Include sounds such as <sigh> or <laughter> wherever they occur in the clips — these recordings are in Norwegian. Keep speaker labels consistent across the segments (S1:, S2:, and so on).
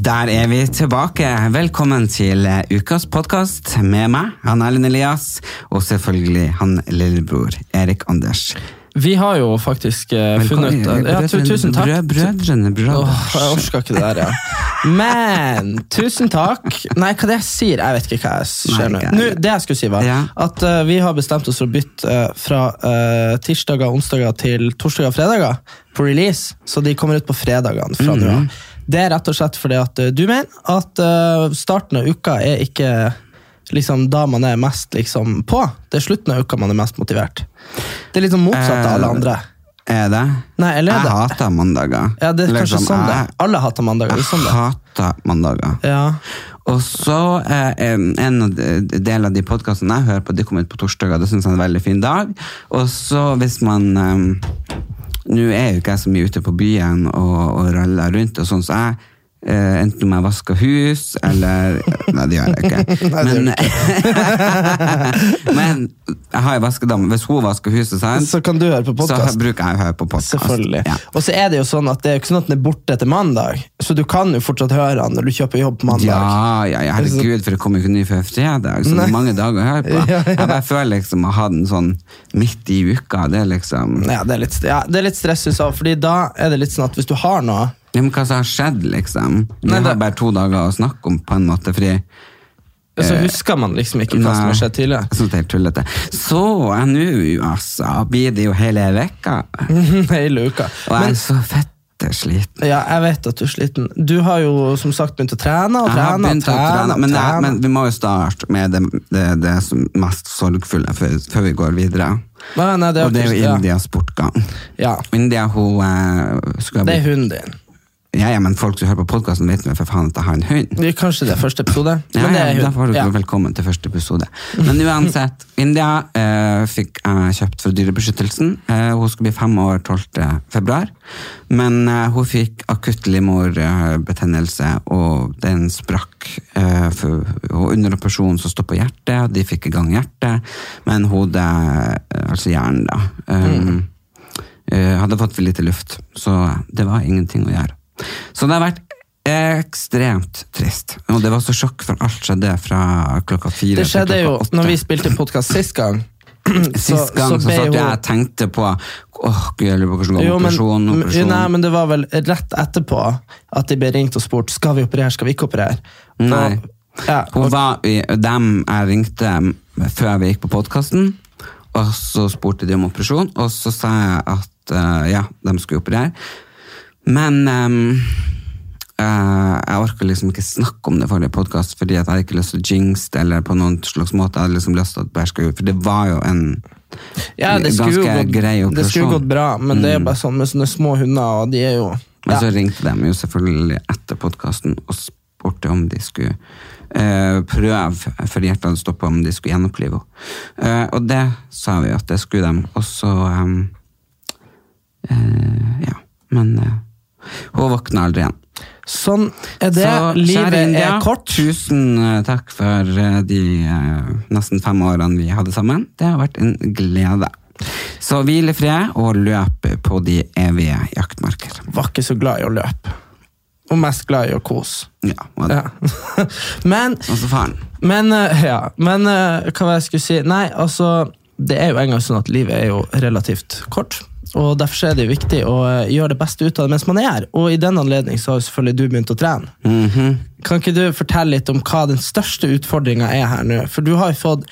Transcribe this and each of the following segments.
S1: Der er vi tilbake. Velkommen til eh, ukas podkast med meg, han Erlend Elias, og selvfølgelig han lillebror Erik Anders.
S2: Vi har jo faktisk eh, funnet ut ja, Tusen takk.
S1: Brødrene brødrene, brødrene.
S2: Åh, jeg orsker ikke det der, ja. Men tusen takk. Nei, hva det jeg sier? Jeg vet ikke hva jeg ser nå. Nå. Det jeg skulle si, var
S1: Ja.
S2: at uh, vi har bestemt oss for å bytte uh, fra uh, tirsdager og onsdager til torsdager og fredager på release. Så de kommer ut på fredagene fra nå
S1: Mhm.
S2: av. Det er rett og slett fordi at eh, du mener at eh, starten av uka er ikke liksom da man er mest liksom på. Det er slutten av uka man er mest motivert. Det er liksom motsatt av alle
S1: Eh,
S2: andre.
S1: Er det?
S2: Nei, eller er
S1: Jeg
S2: det?
S1: hater mandager.
S2: Ja, det er kanskje
S1: Liksom,
S2: sånn det
S1: jeg-.
S2: Alle hater mandager. Jeg er sånn det. er.
S1: hater mandager.
S2: Ja.
S1: Og så eh, en en av de- del av de podkastene jeg hører på, de kommer ut på torsdager. Det syns jeg er en veldig fin dag. Og så hvis man eh, Nå er jo ikke jeg så mye ute på byen og, og raller rundt, og sånn, så jeg eh, enten om jeg vasker hus, eller <laughs> Nei, det gjør jeg ikke. Men, <laughs> men jeg har jo vaskedame. Hvis hun vasker huset, sant,
S2: Så kan du høre på
S1: så bruker jeg å høre på podkast. Ja.
S2: Og så er det jo sånn at det er jo ikke sånn at den er borte etter mandag, så du kan jo fortsatt høre den når du kjøper jobb på mandag.
S1: Ja, ja, ja, herregud, for det kommer jo ikke ny før fredag. Så det er mange dager å høre på. <laughs>
S2: Ja, ja.
S1: Jeg bare føler liksom å ha den sånn midt i uka. Det er liksom
S2: Ja, det er litt, ja, det er litt stress, synes jeg, fordi da er det litt sånn at hvis du har noe
S1: ja, men Hva som har skjedd, liksom? Vi
S2: Nei, det-
S1: har bare to dager å snakke om, på en måte, fordi
S2: Så husker man liksom ikke hva som har skjedd tidligere.
S1: Jeg synes det er helt tullete. Så jeg nå, altså, blir det jo hele vekka. <laughs>
S2: Hele uka.
S1: Og jeg
S2: Men
S1: er så fette sliten.
S2: ja, jeg vet at du er sliten. Du har jo som sagt begynt å trene og
S1: Jeg har
S2: trene. og
S1: begynt å
S2: trene,
S1: trene, men,
S2: trene.
S1: men vi må jo starte med det, det, det som mest sorgfulle før, før vi går videre.
S2: Nei, nei, det er
S1: Og det er jo
S2: ja.
S1: India Sportgang.
S2: Ja,
S1: India, hun eh, skulle ha
S2: det er
S1: blitt
S2: hunden din.
S1: Ja, ja, men folk som hører på podkasten, vet jo for faen at jeg har en hund.
S2: Det er Kanskje det er første episode,
S1: Ja,
S2: men det
S1: ja,
S2: er
S1: Derfor
S2: hund.
S1: du
S2: Ja.
S1: velkommen til første episode. Men uansett, India eh, fikk jeg kjøpt fra Dyrebeskyttelsen. Eh, hun skulle bli fem år 12. februar. Men eh, hun fikk akutt livmorbetennelse, og den sprakk. Eh, for, og under operasjonen så stoppa hjertet, og de fikk i gang hjertet, men hodet, eh, altså hjernen, da, um, eh, hadde fått for lite luft. Så det var ingenting å gjøre. Så det har vært ekstremt trist. Og det var så sjokk, for alt skjedde fra klokka fire
S2: Det skjedde jo når vi spilte podkast sist gang. <clears throat>
S1: Sist gang så,
S2: ble
S1: satt
S2: hun-
S1: jeg og tenkte på Åh, jeg lurer på hvordan det
S2: men,
S1: Operasjon, operasjon.
S2: Nei, men det var vel rett etterpå at de ble ringt og spurt skal vi operere, skal vi ikke operere.
S1: Nei.
S2: Og- ja,
S1: Hun var i, dem jeg ringte før vi gikk på podkasten, og så spurte de om operasjon, og så sa jeg at uh, ja, de skulle operere. Men um, uh, jeg orker liksom ikke snakke om det forrige podkast, fordi at jeg hadde ikke lyst til å jinx det, eller på noen slags måte. Jeg hadde liksom lyst til at det skulle For det var jo en
S2: ja, det
S1: ganske
S2: gått,
S1: grei
S2: det skulle.
S1: Mm.
S2: gått bra, men det er bare sånn med sånne små hunder, og de er jo
S1: Men
S2: ja.
S1: så ringte de jo selvfølgelig etter podkasten og spurte om de skulle uh, prøve, fordi hjertet hadde stoppa, om de skulle gjenopplive henne. Uh, og det sa vi at det skulle de, og så um, uh, Ja, men hun våkna aldri igjen.
S2: Sånn er det.
S1: Så,
S2: Livet er kort.
S1: Tusen eh, takk for eh, de eh, nesten fem årene vi hadde sammen. Det har vært en glede. Så hvil i fred og løp på de evige jaktmarker.
S2: Var ikke så glad i å løpe. Og mest glad i å kose.
S1: Ja, <laughs> og,
S2: Ja. men
S1: Også faren.
S2: Men, ja, men hva var det jeg skulle si? Nei, altså, det er jo engang sånn at livet er jo relativt kort. Og Derfor er det jo viktig å eh, gjøre det beste ut av det mens man er her. Og i den anledning så har selvfølgelig du begynt å trene.
S1: Mhm.
S2: Kan ikke du fortelle litt om hva den største utfordringa er her nå? For du har jo fått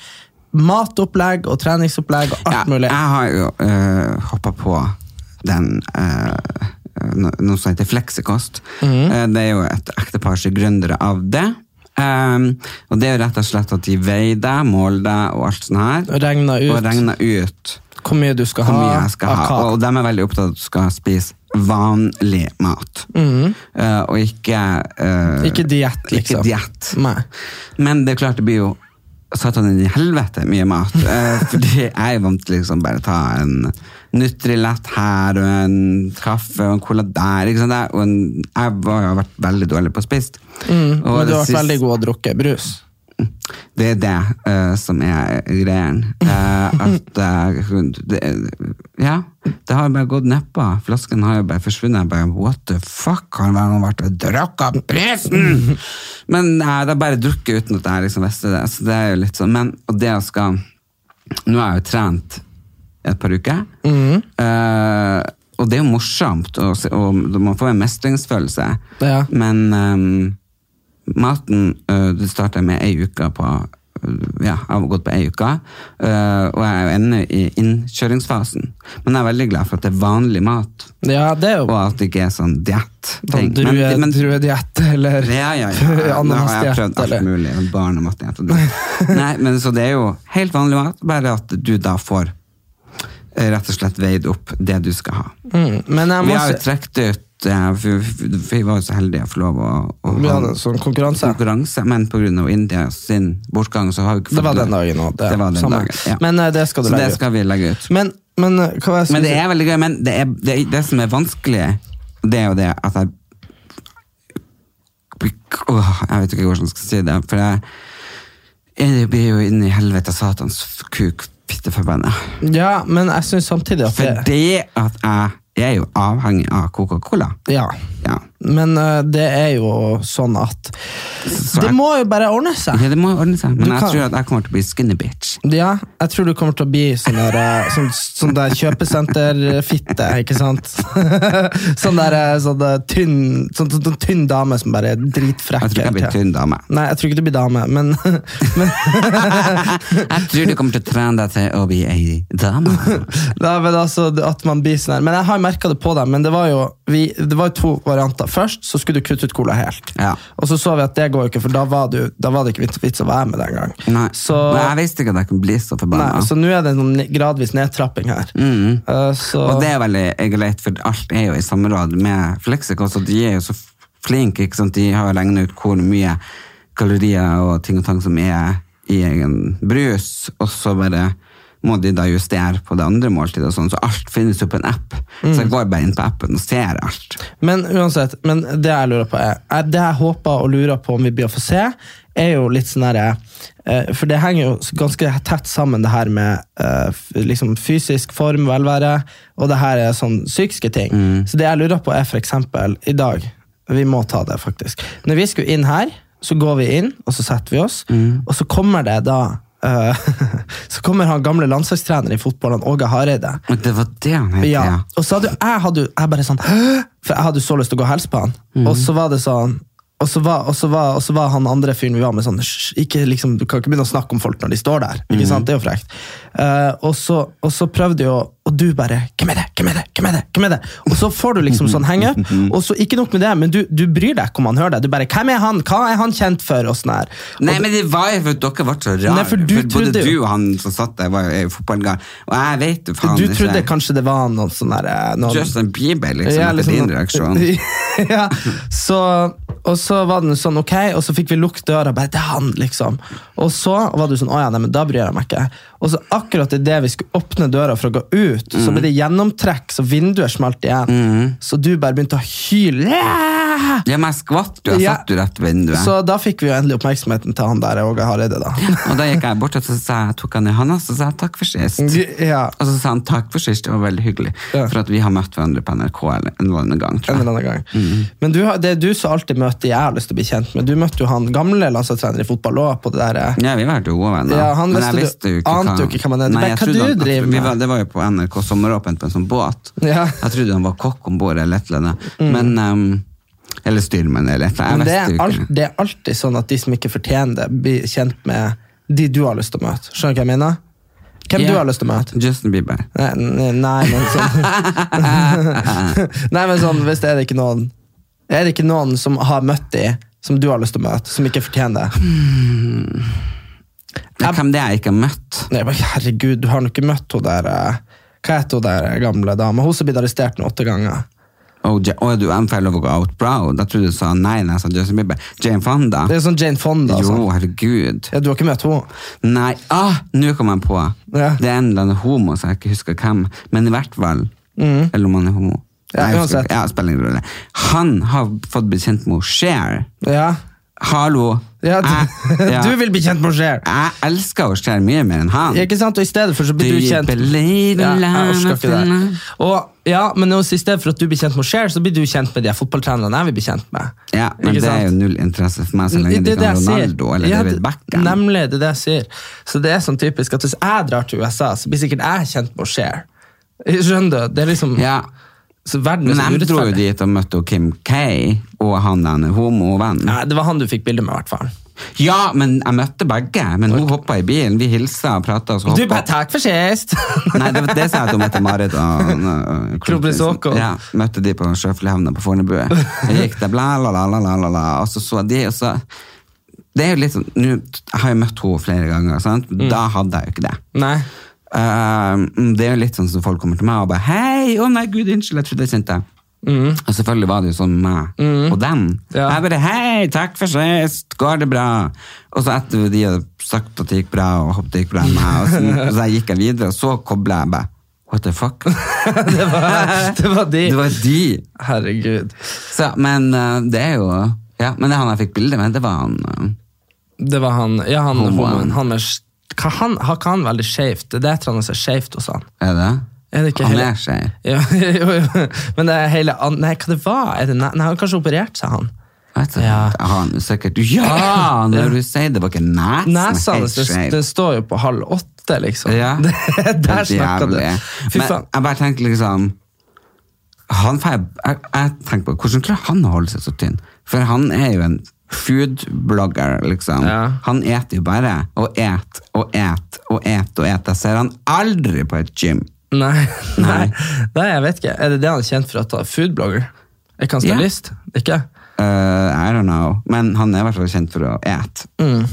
S2: matopplegg og treningsopplegg og alt
S1: Ja,
S2: mulig.
S1: jeg har jo øh, hoppa på den øh, noe som heter Fleksikost.
S2: Mm.
S1: Eh, det er jo et ektepar som er gründere av det. Um, og det er jo rett og slett at de veier deg, måler deg og alt sånt her.
S2: Og regner ut
S1: Og regner ut
S2: hvor mye du skal
S1: hvor
S2: ha.
S1: mye jeg skal ha.
S2: hva.
S1: Og de er veldig opptatt av at du skal spise vanlig mat. Eh, og ikke
S2: Mhm. Ikke diett, liksom.
S1: Ikke diett.
S2: Nei.
S1: Men det er klart det blir jo satan i helvete mye mat. Uh, <laughs> fordi jeg er vant til liksom bare ta en Nutrilett her og en kaffe og en cola der. Ikke sant? Og en, jeg har vært veldig dårlig på å spise.
S2: Mm, Men du har vært
S1: siste-
S2: veldig god å drukke brus.
S1: Det er det uh, som er greien. Uh, at uh, det, Ja, det har bare gått nedpå. Flasken har jo bare forsvunnet. Jeg bare, What the fuck? Har han vært og drukket av presen? Men eh, det har bare drukket uten at jeg liksom visste det. Så det er jo litt sånn, men og det å skal Nå har jeg jo trent et par uker. Eh, og det er jo morsomt, og, og man får en mestringsfølelse.
S2: Ja.
S1: Men ehm, maten øh, det starter med ei uke på øh, ja, jeg har gått på ei uke, øh, og jeg er jo ennå i innkjøringsfasen. Men jeg er veldig glad for at det er vanlig mat,
S2: Ja, det er jo
S1: og at det ikke er sånn diett.
S2: sånn drue, druediett eller
S1: ja, ja, ja. <laughs> Har jeg
S2: ananasdiett.
S1: prøvd alt mulig. Barn og det. <laughs> Nei, men så det er jo helt vanlig mat, bare at du da får eh, rett og slett veid opp det du skal ha.
S2: Mm, Men jeg
S1: Vi har jo trukket ut eh, Vi var jo så heldige å få lov å, å
S2: Vi hadde en sånn konkurranse.
S1: konkurranse, men pga. India sin bortgang så har vi ikke
S2: Det var den dagen òg.
S1: Det var den dagen, ja.
S2: Men eh, det skal du
S1: Så det
S2: legge ut.
S1: skal vi legge ut.
S2: Men, men eh,
S1: Men det er veldig gøy, men det, er, det, det som er vanskelig, det er jo det at jeg Jeg vet ikke hvordan jeg skal si det, for jeg, jeg blir jo inne i helvete satans kuk, fitteforbanna.
S2: Ja, men jeg syns samtidig at det
S1: Fordi at jeg er jo avhengig av Coca-Cola.
S2: Ja.
S1: Ja.
S2: Men uh, det er jo sånn at
S1: Så
S2: Det
S1: jeg-
S2: må jo bare ordne seg.
S1: Ja, det må ordne seg, men
S2: Du
S1: jeg
S2: kan-
S1: tror at jeg kommer til å bli skinny bitch.
S2: Ja, jeg tror du kommer til å bli sånn der, eh, sånn, sånn der kjøpesenterfitte, ikke sant? <laughs> sånn der eh, sånn der tynn, sånn, sånn, sånn tynn dame som bare er dritfrekk.
S1: Jeg tror ikke jeg blir tynn dame.
S2: Nei, jeg tror ikke du blir dame, men, <laughs> men <laughs>
S1: Jeg tror du kommer til å trene deg til å bli ei dame.
S2: Nei, men altså, at man blir sånn her. Men jeg har merka det på deg, men det var jo vi, det var jo to varianter. Først så skulle du kutte ut cola helt.
S1: Ja.
S2: Og så så vi at det går jo ikke, for da var, du, da var det ikke vits- å være med den gang.
S1: Nei.
S2: Så,
S1: Men jeg visste ikke at jeg kunne bli så
S2: nei,
S1: forbanna.
S2: så nå er det en gradvis nedtrapping her. Eh, så,
S1: Og det er veldig greit, for alt er jo i samråd med Flexico, så de er jo så flinke. ikke sant? De har jo regnet ut hvor mye kalorier og ting og tang som er i egen brus, og så bare må de da justere på det andre måltidet. og sånn, Så alt finnes jo på en app. Så jeg går bare inn på appen og ser alt.
S2: Men uansett, men det jeg lurer på er, er Det jeg håper og lurer på om vi blir å få se, er jo litt sånn derre eh, For det henger jo ganske tett sammen, det her med eh, liksom fysisk form, velvære, og det her er sånn psykiske ting. Så det jeg lurer på, er eksempel i dag Vi må ta det, faktisk. Når vi skulle inn her, så går vi inn, og så setter vi oss, og så kommer det da eh, <laughs> Så kommer han gamle landslagstrener i fotball, han Åge Hareide.
S1: Det var det han het,
S2: Ja. Og så hadde jeg hadde jeg bare sånn For jeg hadde så lyst til å gå og hilse på han. Og så var det sånn og så, var, og, så var, og så var han andre fyren vi var med sånn ikke liksom, Du kan ikke begynne å snakke om folk når de står der. Ikke sant? Det er jo frekt. Uh, og, så, og så prøvde jo Og du bare Hvem er det? Hvem er det? Hvem er det? Hvem er det? Og så får du liksom sånn henge up. Og så ikke nok med det, men du, du bryr deg ikke om han hører deg. Du bare Hvem er han? Hva er han kjent for? Og sånn her.
S1: Nei, men det var jo for at dere ble så rare.
S2: For du
S1: både
S2: trodde
S1: du og han som satt der, var jo fotballgal. Og jeg vet jo faen
S2: Du
S1: ikke.
S2: trodde kanskje det var noen sånn der eh,
S1: Justin Bieber, liksom,
S2: Ja,
S1: etter
S2: liksom
S1: din
S2: sånn-
S1: reaksjon. <laughs>
S2: ja, så, og så var den sånn, ok, og så fikk vi lukke døra, bare, det er han, liksom. Og så var du sånn, å ja, nei, men da bryr jeg meg ikke. Og så akkurat i det vi skulle åpne døra for å gå ut, så ble det gjennomtrekk, så vinduet smalt igjen. Så du bare begynte å hyle. «Ja!»
S1: Ja, men jeg skvatt jo. Jeg
S2: Ja.
S1: satt jo rett ved vinduet.
S2: Så da fikk vi jo endelig oppmerksomheten til han der, Åge Hareide, da.
S1: Og da gikk jeg bort og så sa jeg, tok han i handa og så sa jeg takk for sist.
S2: Ja,
S1: Og så sa han takk for sist, det var veldig hyggelig.
S2: Ja.
S1: For at vi har møtt hverandre på NRK eller en eller annen gang,
S2: en
S1: tror jeg.
S2: eller annen gang. Men du, det er du som alltid møter jeg har lyst til å bli kjent med. Du møtte jo han gamle landslagstrener i fotball også, på det der... eh,
S1: Ja, vi var gode venner.
S2: Ja, han
S1: men jeg visste jo ikke
S2: ante jo ikke hva man er.
S1: Nei, jeg
S2: hva
S1: trodde
S2: du driver med?
S1: var, Det var jo på NRK Sommeråpent på en sånn båt.
S2: Ja.
S1: Jeg trodde han var kokk om bord eller et eller annet. Men, um, eller styrmann eller
S2: Men det er, alt, det er alltid sånn at de som ikke fortjener det, blir kjent med de du har lyst til å møte. Skjønner du hva jeg mener? Hvem
S1: yeah.
S2: du har lyst til å møte?
S1: Justin Bieber.
S2: Nei, nei, nei, men sånn <laughs> Nei, men sånn, hvis det er det ikke noen Er det ikke noen som har møtt de, som du har lyst til å møte, som ikke fortjener det?
S1: Nei, Hvem det er jeg ikke har møtt?
S2: Nei, men herregud, du har nå ikke møtt hun der eh, Hva heter hun der gamle dama? Hun som er blitt arrestert nå åtte ganger.
S1: Oh, Ja- Å, du I'm fellow over out proud. Da trodde du sa nei jeg sa Justin Bieber. Jane Fonda?
S2: Det er sånn Jane Fonda.
S1: Jo,
S2: Altså.
S1: herregud.
S2: Ja, du har ikke møtt henne?
S1: Nei, ah, nå kom jeg på.
S2: Ja.
S1: Det er en eller annen homo så jeg ikke husker hvem, men i hvert fall. Eller om han er homo.
S2: Mm. Ja,
S1: Nei, husker. Ja. Han har fått bli kjent med Cher.
S2: Ja.
S1: Hallo!
S2: ja, du,
S1: Jeg- <laughs> ja.
S2: du vil bli kjent med Cher.
S1: Jeg elsker Cher mye mer enn han.
S2: Ikke sant? Og i stedet for så blir du,
S1: du
S2: kjent ja, jeg orker ikke det. Og, ja, men også i stedet for at du blir kjent med Cher, så blir du kjent med de fotballtrenerne jeg vil bli kjent med.
S1: Ja, men
S2: Ikke
S1: det er jo null interesse for meg så lenge
S2: Det
S1: de kan. Ronaldo eller
S2: Ja,
S1: David Beckham.
S2: Nemlig, det er det jeg sier. Så det er sånn typisk at hvis jeg drar til USA, så blir sikkert jeg kjent med Cher. Skjønner du? Det er liksom
S1: Ja,
S2: så verden er
S1: men
S2: så
S1: jeg dro jo dit og møtte Kim K og han den homovennen.
S2: Nei, det var han du fikk bilde med, i hvert fall.
S1: Ja, men jeg møtte begge. Men hun hoppa i bilen, vi hilsa og prata.
S2: Du bare 'takk for sist'! <laughs>
S1: Nei, det, det sa jeg til Mette-Marit og og
S2: Krobrisoko.
S1: Ja, møtte de på Sjøflyhavna på Fornebu. Jeg gikk der, bla, la, la, la, la, la, la, og så så de, og så Det er jo litt sånn, nå, har jeg møtt henne flere ganger, sant? da hadde jeg jo ikke det.
S2: Nei.
S1: Uh, det er jo litt sånn som folk kommer til meg og bare 'Hei! Å nei, gud, unnskyld, jeg trodde jeg kjente deg'. Og selvfølgelig var det jo sånn med meg og den.
S2: Ja.
S1: Jeg bare 'Hei, takk for sist, går det bra?' Og så etter de hadde sagt at det gikk bra, og håpet det gikk bra med meg, og så, og så gikk jeg videre, og så kobla jeg bare 'What the fuck?' <laughs>
S2: Det var, det var de.
S1: Det var de.
S2: Herregud.
S1: Så, men uh, det er jo Ja, men det han jeg fikk bilde med, det var han uh,
S2: Det var han Ja, han
S1: Homoen.
S2: Han med hva han, Har ikke han veldig skeivt? Det er et eller annet som er skeivt hos han.
S1: Er det?
S2: Er det
S1: han
S2: hele-
S1: er skeiv. <laughs>
S2: Ja, jo, jo. Men det er hele Nei, hva det var? Det, nei, han har kanskje operert seg, han.
S1: Vet du,
S2: Ja.
S1: Han er sikkert Ja! <laughs> Når du sier det var ikke nesen
S2: Nesa
S1: helt
S2: hans den, står jo på halv åtte, liksom.
S1: Ja. <laughs>
S2: Der snakka du. Fy
S1: Men
S2: faen.
S1: jeg bare tenker liksom han, jeg, jeg tenker på, Hvordan klarer han å holde seg så tynn? For han er jo en food-blogger, liksom.
S2: Ja.
S1: Han eter jo bare og et og et og et og et. Jeg ser han aldri på et gym.
S2: Nei, nei.
S1: Nei.
S2: jeg vet ikke. Er det det han er kjent for at han er foodblogger? Er han stylist? Ikke?
S1: Uh, I don't know. Men han er i hvert fall kjent for å ete.
S2: Mm.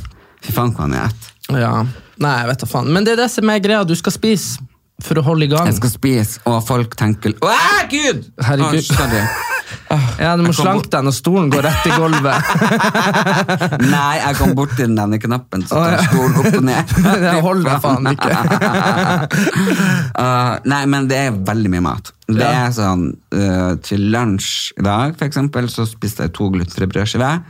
S1: Fy faen, hva han et.
S2: Ja. Nei, jeg vet da faen. Men det er det som er greia. Du skal spise for å holde i gang.
S1: Jeg skal spise, og folk tenker Å, gud!
S2: Herregud.
S1: Sorry.
S2: Ja, Du må slanke deg når stolen går rett i gulvet. <laughs>
S1: Nei, jeg kom borti den denne knappen, så tar stolen opp og ned. <laughs>
S2: det holder faen ikke.
S1: Uh, <laughs> nei, men det er veldig mye mat. Det er sånn uh, Til lunsj i dag, for eksempel, så spiste jeg to glutenfrie brødskiver.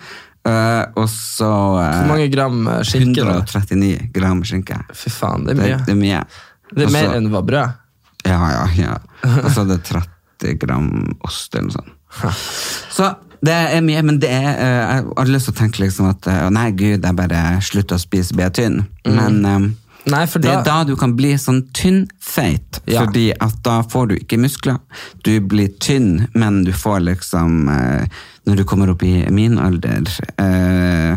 S1: Uh, og så uh,
S2: Hvor mange gram eh, skinke?
S1: 139 gram skinke.
S2: Fy faen, det er mye.
S1: det er mye.
S2: Det er mer enn det var brød.
S1: Ja, ja, ja. Og så er det 30 gram ost eller noe sånt. <laughs> Så det er mye, men det er, eh, jeg har lyst til å tenke liksom at eh, nei, gud, jeg bare slutter å spise, blir jeg tynn. Men eh,
S2: Nei, for
S1: det
S2: da,
S1: er da du kan bli sånn tynnfeit,
S2: Ja.
S1: fordi at da får du ikke muskler. Du blir tynn, men du får liksom eh, Når du kommer opp i min alder eh,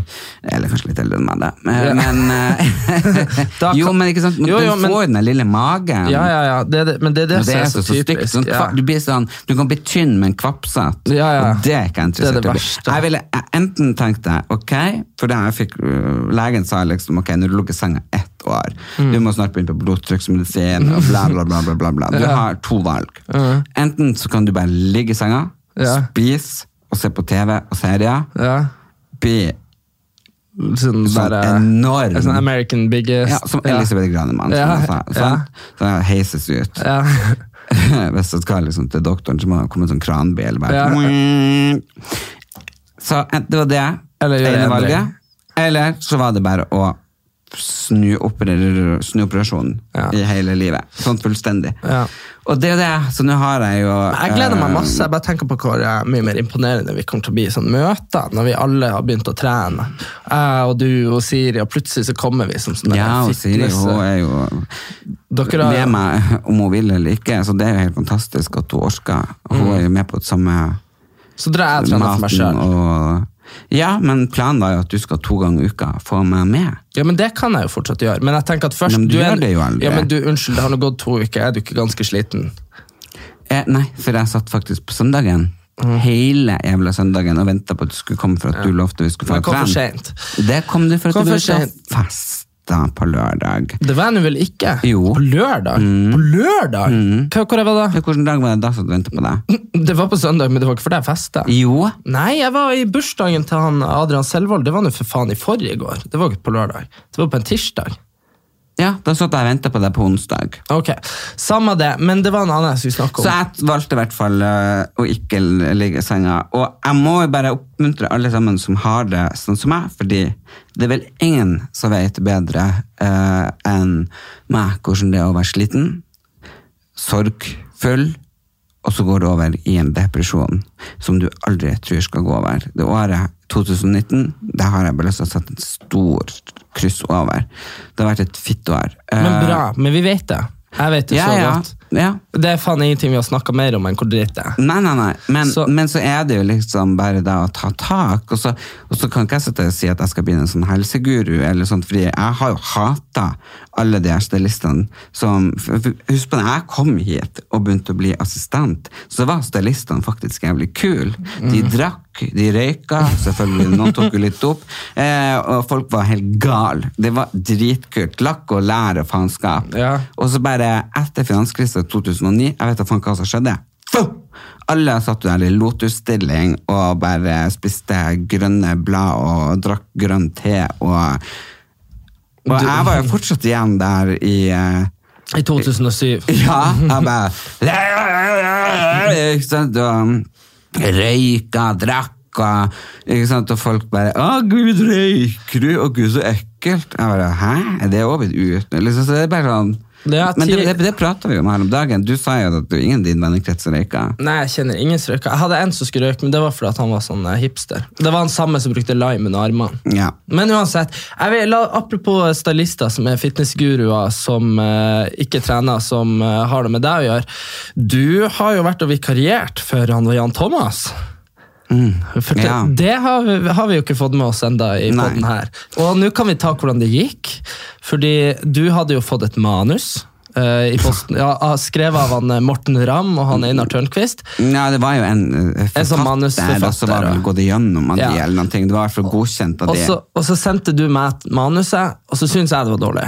S1: Eller kanskje litt eldre enn meg, da. Eh,
S2: Ja.
S1: Men eh, <laughs> <laughs> Jo, men ikke sant? Men
S2: Jo, jo,
S1: den
S2: men-
S1: får den der lille magen.
S2: Ja, ja, ja. Det det, men det det,
S1: det er så,
S2: så
S1: stygt. Sånn,
S2: ja.
S1: du, blir sånn, du kan bli tynn, men kvapsete.
S2: Ja, ja.
S1: Og det er ikke interessert.
S2: Det er det verste.
S1: Jeg ville enten enten deg, ok, for det jeg fikk, øh, legen sa liksom ok, når du lukker senga ett år,
S2: Mm.
S1: du må snart begynne på blodtrykksmedisin og bla, bla, bla. bla, bla, bla. Du <laughs>
S2: Ja.
S1: har to valg. Enten så kan du bare ligge i senga,
S2: Ja.
S1: spise og se på TV og serier.
S2: Ja.
S1: Bli
S2: Sånn,
S1: sånn
S2: bare,
S1: enorm.
S2: Sånn American Biggest.
S1: ja, som Elisabeth Granemann, som
S2: Ja,
S1: sa.
S2: ja.
S1: Sant? Så jeg heises ut.
S2: Ja. <laughs>
S1: Hvis du skal liksom til doktoren, så må det komme en sånn kranbil. Bare.
S2: Ja.
S1: Så det var det
S2: Eller.
S1: Eller så var det bare å snu, operer- snu
S2: Ja.
S1: i hele livet. Sånn fullstendig.
S2: Ja.
S1: Og det er det. Så nå har jeg jo
S2: Jeg gleder meg
S1: eh,
S2: masse. Jeg bare tenker på hvor eh, mye mer imponerende vi kommer til å bli i sånne møter, når vi alle har begynt å trene. Jeg og du og Siri, og plutselig så kommer vi som sånne
S1: Ja, og Siri hun er jo
S2: Dere har,
S1: med meg om hun vil eller ikke, så det er jo helt fantastisk at hun orker. Hun
S2: Mm.
S1: er jo med på det samme
S2: Så drar jeg og trener for meg sjøl.
S1: Ja, men planen var jo at du skal to ganger i uka få meg med.
S2: Ja, men Det kan jeg jo fortsatt gjøre. Men jeg tenker at først
S1: men du
S2: er-
S1: gjør det jo aldri.
S2: Ja, men du, Unnskyld, det har nå gått to uker. Er du ikke ganske sliten?
S1: Eh, nei, for jeg satt faktisk på søndagen.
S2: Mm.
S1: Hele jævla søndagen og venta på at du skulle komme for at du lovte vi skulle
S2: få
S1: få
S2: kom for
S1: trene.
S2: sent.
S1: Det kom du for at
S2: Kom
S1: du
S2: for
S1: ville
S2: sent.
S1: Festa på lørdag.
S2: Det var jeg vel ikke?
S1: Jo. Mm.
S2: På lørdag? På lørdag? Hva, hvor var da?
S1: Ja, Hvilken dag var det da som du venta på deg? <laughs>
S2: Det var på søndag, men det var ikke fordi jeg festa.
S1: Jo,
S2: Nei, jeg var i bursdagen til han Adrian Selvold. Det var nå for faen i forrige går. Det var ikke på lørdag. Det var på en tirsdag.
S1: Ja, da satt jeg og venta på deg på onsdag.
S2: Ok, Samme det, men det var en annen jeg skulle snakke om.
S1: Så jeg valgte i hvert fall øh, å ikke ligge i senga. Og jeg må jo bare oppmuntre alle sammen som har det sånn som meg, fordi det er vel ingen som vet bedre uh, enn meg hvordan det er å være sliten, sorgfull, og så går det over i en depresjon som du aldri tror skal gå over. Det året 2019, det har jeg bare lyst til å sette en stor kryss over. Det har vært et fittår.
S2: Men
S1: Eh,
S2: bra, men vi vet det. Jeg vet det
S1: Ja,
S2: så
S1: ja,
S2: godt.
S1: Ja.
S2: Det er faen ingenting vi har snakka mer om enn hvor dritt det er.
S1: Nei, nei, nei. Men
S2: Så-
S1: men så er det jo liksom bare da å ta tak. Og så, og så kan ikke jeg sitte og si at jeg skal bli en sånn helseguru, eller sånt, fordi jeg har jo hata alle de her stylistene som Husk på da jeg kom hit og begynte å bli assistent, så var stylistene faktisk jævlig kule. De drakk, de røyka, selvfølgelig. Noen tok jo litt opp. Eh, og folk var helt gale. Det var dritkult. Lakk og lær og faenskap.
S2: Ja.
S1: Og så bare etter finanskrisen 2009, jeg vet da faen hva som skjedde. Alle satt der i lotusstilling og bare spiste grønne blad og drakk grønn te. Og, og jeg var jo fortsatt igjen der i eh,
S2: I 2007. <laughs>
S1: Ja, jeg bare Ikke sant? Og røyka, drakk og, ikke sant? og folk bare 'Å, gud, røyker du?' 'Å, gud, så ekkelt'. Jeg bare 'Hæ? Er det òg blitt ut?' Liksom, så det er bare sånn
S2: Det
S1: Men det, det, det prata vi om her om dagen. Du sa jo at du ingen i din vennekrets røyka.
S2: Nei, jeg kjenner ingen som røyka. Jeg hadde en som skulle røyke, men det var fordi han var sånn eh, hipster. Det var han samme som brukte lime under armene.
S1: Ja.
S2: Men uansett, vil, la, apropos stylister som er fitnessguruer som uh, ikke trener, som uh, har det med deg å gjøre. Du har jo vært og vikariert for han var Jan Thomas. For det,
S1: Ja.
S2: det har, vi, har vi jo ikke fått med oss enda i poden her. Og nå kan vi ta hvordan det gikk. Fordi du hadde jo fått et manus. Uh, i posten, ja, Skrevet av han eh, Morten Ramm og han Einar Tørnquist.
S1: Ja, det var jo en
S2: En sånn
S1: forfatter,
S2: manusforfatter,
S1: og så var vel gått igjennom av de, eller noen ting. Det var fall godkjent av
S2: Og så, og så sendte du meg manuset, og så syntes jeg det var dårlig.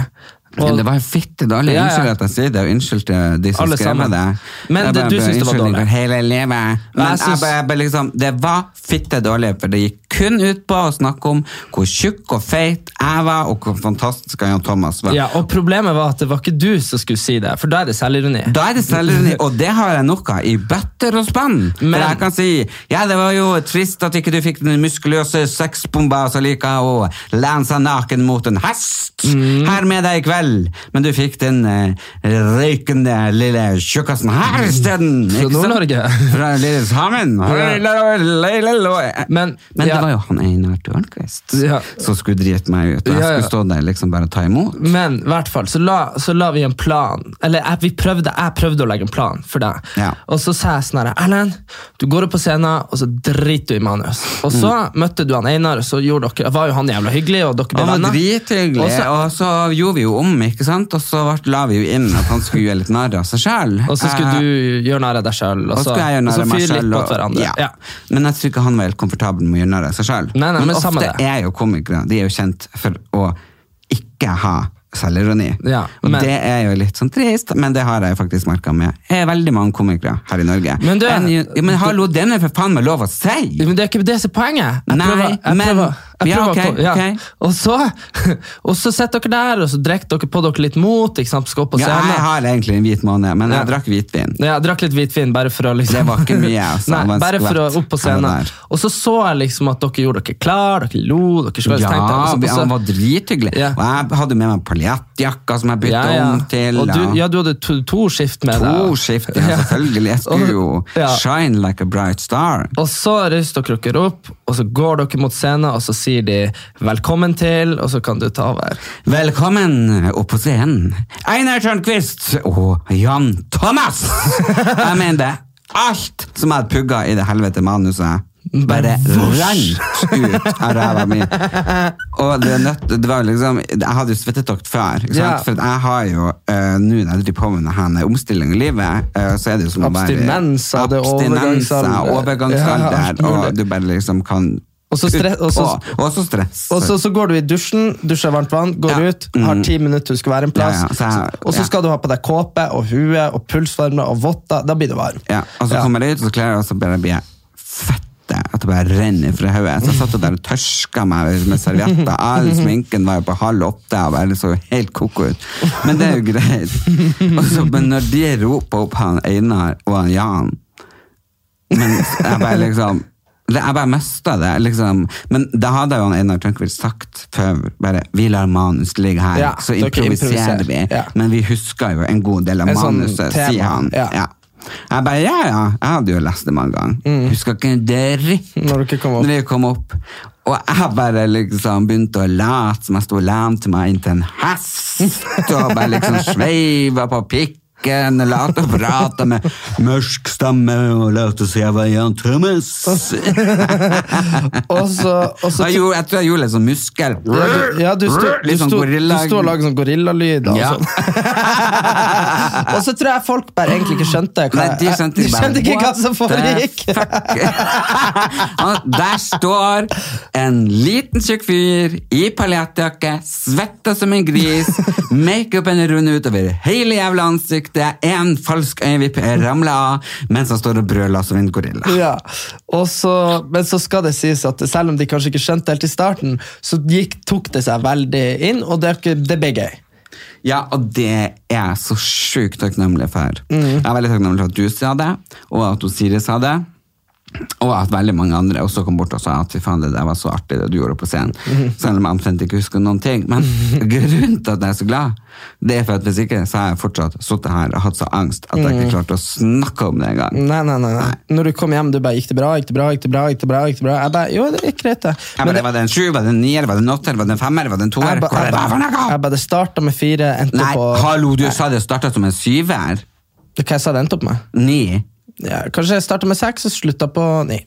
S2: Og-
S1: Men det var jo fitte dårlig.
S2: Ja, ja.
S1: Unnskyld at jeg sier det, og unnskyld til de som skrev det.
S2: Men
S1: Jeg bare
S2: du
S1: ber
S2: synes det var dårlig?
S1: hele livet. Men
S2: jeg
S1: jeg
S2: synes-
S1: bare, bare liksom, det var fitte dårlig, for det gikk kun ut på å snakke om hvor tjukk og feit jeg var, og hvor fantastisk Jan Thomas var.
S2: Ja, og Problemet var at det var ikke du som skulle si det, for da er det selvironi.
S1: Da er det selvironi, og det har jeg nok av i bøtter og spann.
S2: Men-
S1: For jeg kan si ja, det var jo trist at ikke du fikk den muskuløse sexbomba som liker å lene seg naken mot en hest
S2: Mm.
S1: her med deg i kveld, men du fikk den eh, røykende lille tjukkasen her isteden.
S2: Fra? Nord-Norge. <laughs>
S1: Fra Lillehammen.
S2: Men-
S1: Men
S2: ja.
S1: det var jo han Einar Tørnquist
S2: Ja.
S1: som skulle drite meg ut, og jeg skulle stå der liksom bare ta imot.
S2: Men i hvert fall, så la, så la vi en plan. Eller jeg, vi prøvde, jeg prøvde å legge en plan for deg.
S1: Ja.
S2: Og så sa jeg sånn her, Erlend, du går opp på scenen, og så driter du i manus. Og så
S1: Mm.
S2: møtte du han Einar, og så gjorde dere, var jo han jævla hyggelig, og dere ble venner. Og så-
S1: og så gjorde vi jo om, ikke sant? Og så la vi jo inn at han skulle gjøre litt narr av seg sjøl.
S2: Og så skulle du gjøre narr av deg sjøl, og
S1: så
S2: så,
S1: jeg
S2: fyre litt
S1: på
S2: hverandre.
S1: Ja.
S2: Ja.
S1: Men jeg tror ikke han var helt komfortabel med å gjøre narr av seg sjøl.
S2: Nei, men
S1: ofte
S2: det.
S1: er jo komikere de er jo kjent for å ikke ha selvironi.
S2: Ja,
S1: og det er jo litt sånn trist, men det har jeg faktisk merka med er veldig mange komikere her i Norge.
S2: Men du-
S1: En, men hallo, den er for faen meg lov å si!
S2: Men det er ikke det som er poenget. Jeg
S1: Nei,
S2: prøver, jeg
S1: men-
S2: prøver, jeg
S1: Ja,
S2: okay,
S1: ok,
S2: å- ja.
S1: Okay.
S2: Og så, <laughs> og så sitter dere der, og så drikker dere på dere litt mot, ikke sant, skal opp og
S1: Ja,
S2: scenen.
S1: jeg har egentlig en hvit måned, men jeg
S2: Ja.
S1: drakk hvitvin.
S2: Ja, jeg drakk litt hvitvin bare for å liksom
S1: Det var ikke mye, <laughs> altså.
S2: Nei, bare for å opp på scenen. Og så så jeg liksom at dere gjorde dere klar, dere lo, dere skulle
S1: Ja,
S2: tenkt deg- og så-
S1: vi-
S2: og så-
S1: han var drithyggelig.
S2: Ja.
S1: Og jeg hadde med meg paljettjakka som jeg bytta om til.
S2: Og du, ja, du hadde to, to skift med deg.
S1: to skift, ja, <laughs> selvfølgelig. Jeg skulle jo shine like a bright star.
S2: Og så reiser dere dere opp, og så går dere mot scenen, og så sier de 'velkommen til', og så kan du ta over.
S1: Velkommen opp på scenen, Einar Tørnquist og Jan Thomas! <laughs> Jeg mener det. Alt som jeg hadde pugga i det helvete manuset, bare rant ut av ræva mi. Og det, nødt, det var liksom, jeg hadde jo svettetokt før?
S2: Ja.
S1: for jeg har jo, eh, nå når jeg driver på med denne omstilling i livet, eh, så er det jo som å bare...
S2: Er
S1: Abstinenser,
S2: overgangsalder.
S1: overgangsalder,
S2: Ja,
S1: og du bare liksom kan...
S2: Og så stre- og så-
S1: og, så stress.
S2: Og så, så går du i dusjen, dusjer varmt vann, går
S1: Ja.
S2: ut, har ti minutter du skal være en plass.
S1: Ja, ja, så jeg-
S2: og så skal du ha på deg kåpe og hue og pulsvarme og votter. Da blir du varm.
S1: Ja, og så kommer jeg ut, og så kler jeg, og så bare blir jeg fette, at det bare renner fra hodet. Så jeg satt der og tørska meg med servietter. All sminken var jo på halv åtte, og bare så helt koko ut. Men det er jo greit. Og så, men når de roper opp han Einar og han Jan, men jeg bare liksom jeg bare mista det. liksom. Men da hadde jo Einar Tørnquist sagt før bare, vi lar manus ligge her,
S2: Ja,
S1: så improviserer vi.
S2: Ja.
S1: Men vi husker jo en god del av
S2: En sånn
S1: manuset,
S2: sånn
S1: sier han.
S2: ja.
S1: Ja. Jeg bare, ja, ja, jeg hadde jo lest det mange ganger. Husker ikke en dritt
S2: Mm. Når
S1: når vi kom opp. Og jeg bare liksom begynte å late som jeg sto og lente meg inntil en hest, og bare liksom sveiva på pikken, og late og prate med mørk stemme, og late som jeg var Jan Thomas. <laughs>
S2: Og så, og så
S1: Jeg, gjorde, jeg tror jeg gjorde litt sånn muskel.
S2: ja, du, ja, du sto,
S1: Litt sånn gorilla.
S2: og laget sånn gorillalyd. Og,
S1: Ja.
S2: sånn. <laughs> og så tror jeg folk bare egentlig ikke skjønte hva,
S1: Nei, de skjønte,
S2: de skjønte ikke hva som foregikk. <laughs>
S1: Der står en liten tjukk fyr i paljettjakke, svetta som en gris, makeupen rund utover hele jævla ansiktet, en falsk øyevipp ramler ramla av, mens han står og brøler som en gorilla.
S2: Ja, og så, Men så skal det sies at selv om de kanskje ikke skjønte helt i starten, så gikk, tok det seg veldig inn, og det, det ble gøy.
S1: Ja, og det er jeg så sjukt takknemlig for.
S2: Mm.
S1: Jeg er veldig takknemlig for at du sa det, og at Siri sa det. Og at veldig mange andre også kom bort og sa at fy faen, det der var så artig det du gjorde på scenen.
S2: Mhm.
S1: Selv om jeg omtrent ikke husker noen ting. Men grunnen til at jeg er så glad, det er for at hvis ikke, så har jeg fortsatt sittet her og hatt så angst at
S2: Mhm.
S1: jeg ikke klarte å snakke om det engang.
S2: Nei, nei, nei, nei. Når du kom hjem, du bare 'gikk det bra', gikk det bra, gikk det bra, gikk det bra? gikk det bra? Jeg bare, jo, det gikk greit, det.
S1: Jeg bare, var det en sju, var det en nier, var det en åtter, var det en femmer, var det en toer?
S2: jeg,
S1: det
S2: bare, det starta med fire, endte
S1: Nei,
S2: på
S1: hallo, du sa det starta som en syver.
S2: Hva jeg sa det endte opp med?
S1: Ni.
S2: Ja, kanskje jeg starta med seks og slutta på ni.